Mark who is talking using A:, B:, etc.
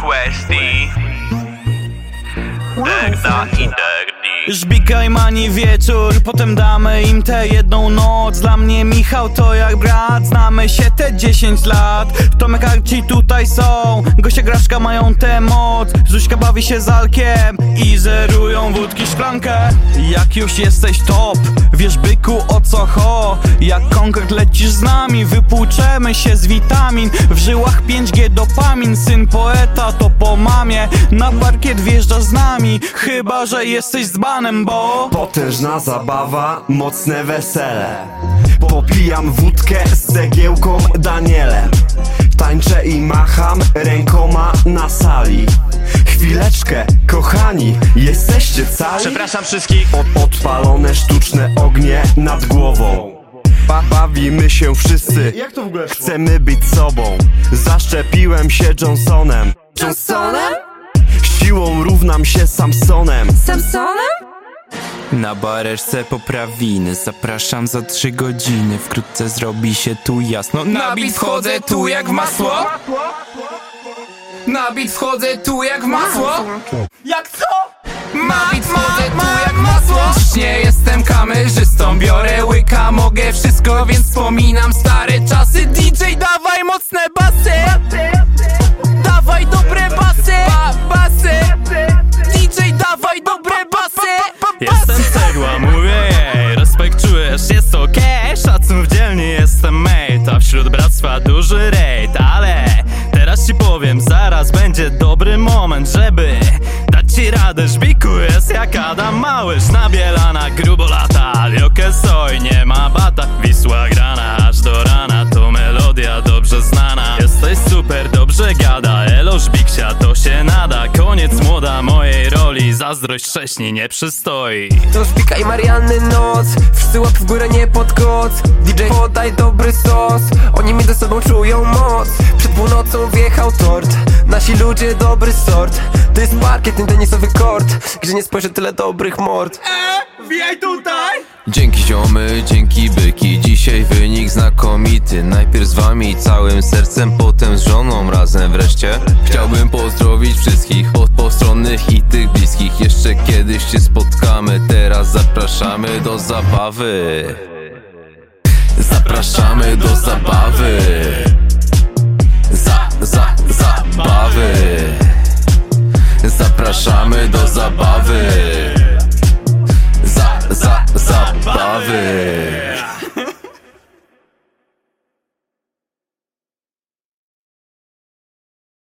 A: Questy Degda i Degdi
B: Żbika i mani wieczór, potem damy im tę jedną noc. Dla mnie Michał to jak brat, znamy się te 10 lat. Tomek Arci tutaj są, goście Graszka mają tę moc. Zuśka bawi się z Alkiem i zerują wódki szklankę. Jak już jesteś top, wiesz byku o co ho Jak konkret lecisz z nami, wypłuczemy się z witamin. W żyłach 5G dopamin, syn poeta to po mamie. Na parkiet wjeżdżasz z nami, chyba że jesteś dzbanem, bo
C: Potężna zabawa, mocne wesele. Popijam wódkę z cegiełką Danielem. Tańczę i macham rękoma na sali Chwileczkę, kochani, jesteście cali?
A: Przepraszam wszystkich.
C: Od, odpalone sztuczne ognie nad głową. Ba Bawimy się wszyscy.
D: Jak to w ogóle szło?
C: Chcemy być sobą. Zaszczepiłem się Johnsonem.
E: Johnsonem?
C: Siłą równam się Samsonem.
E: Samsonem?
F: Na bareczce poprawiny Zapraszam za trzy godziny. Wkrótce zrobi się tu jasno. Na bit wchodzę tu jak w masło Na bit wchodzę tu jak w masło
B: Jak co?
F: Na bit wchodzę tu jak masło. Nie jestem kamerzystą Biorę łyka, mogę wszystko Więc wspominam stare czasy. DJ dawaj mocne basy. Dawaj dobre basy. Ba Basy. DJ dawaj dobre basy.
B: Jestem cegła, mówię jej Respekt czujesz, jest okej. Szacun w dzielni jestem mate A wśród bractwa duży rejt powiem Zaraz będzie dobry moment, żeby Dać ci radę, żbiku jest jak Adam Małysz Nabielana, grubo lata. Liokę soj, nie ma bata Wisła grana, aż do rana. To melodia dobrze znana. Jesteś super, dobrze gada. Elo żbiksia, to się nada. Koniec młoda mojej roli Zazdrość wcześniej nie przystoi.
E: To szpika i Marianny noc Wszyscy łap w górę, nie pod koc. DJ podaj dobry sos Oni między sobą czują moc północą wjechał tort. Nasi ludzie dobry sort. To jest parkiet, ten tenisowy kort. Gdzie nie spojrzę tyle dobrych mord.
F: Dzięki ziomy, dzięki byki. Dzisiaj wynik znakomity. Najpierw z wami całym sercem Potem z żoną razem wreszcie. Chciałbym pozdrowić wszystkich Od postronnych i tych bliskich. Jeszcze kiedyś się spotkamy Teraz zapraszamy do zabawy. Zapraszamy do zabawy Do zabawy. Za, za, zabawy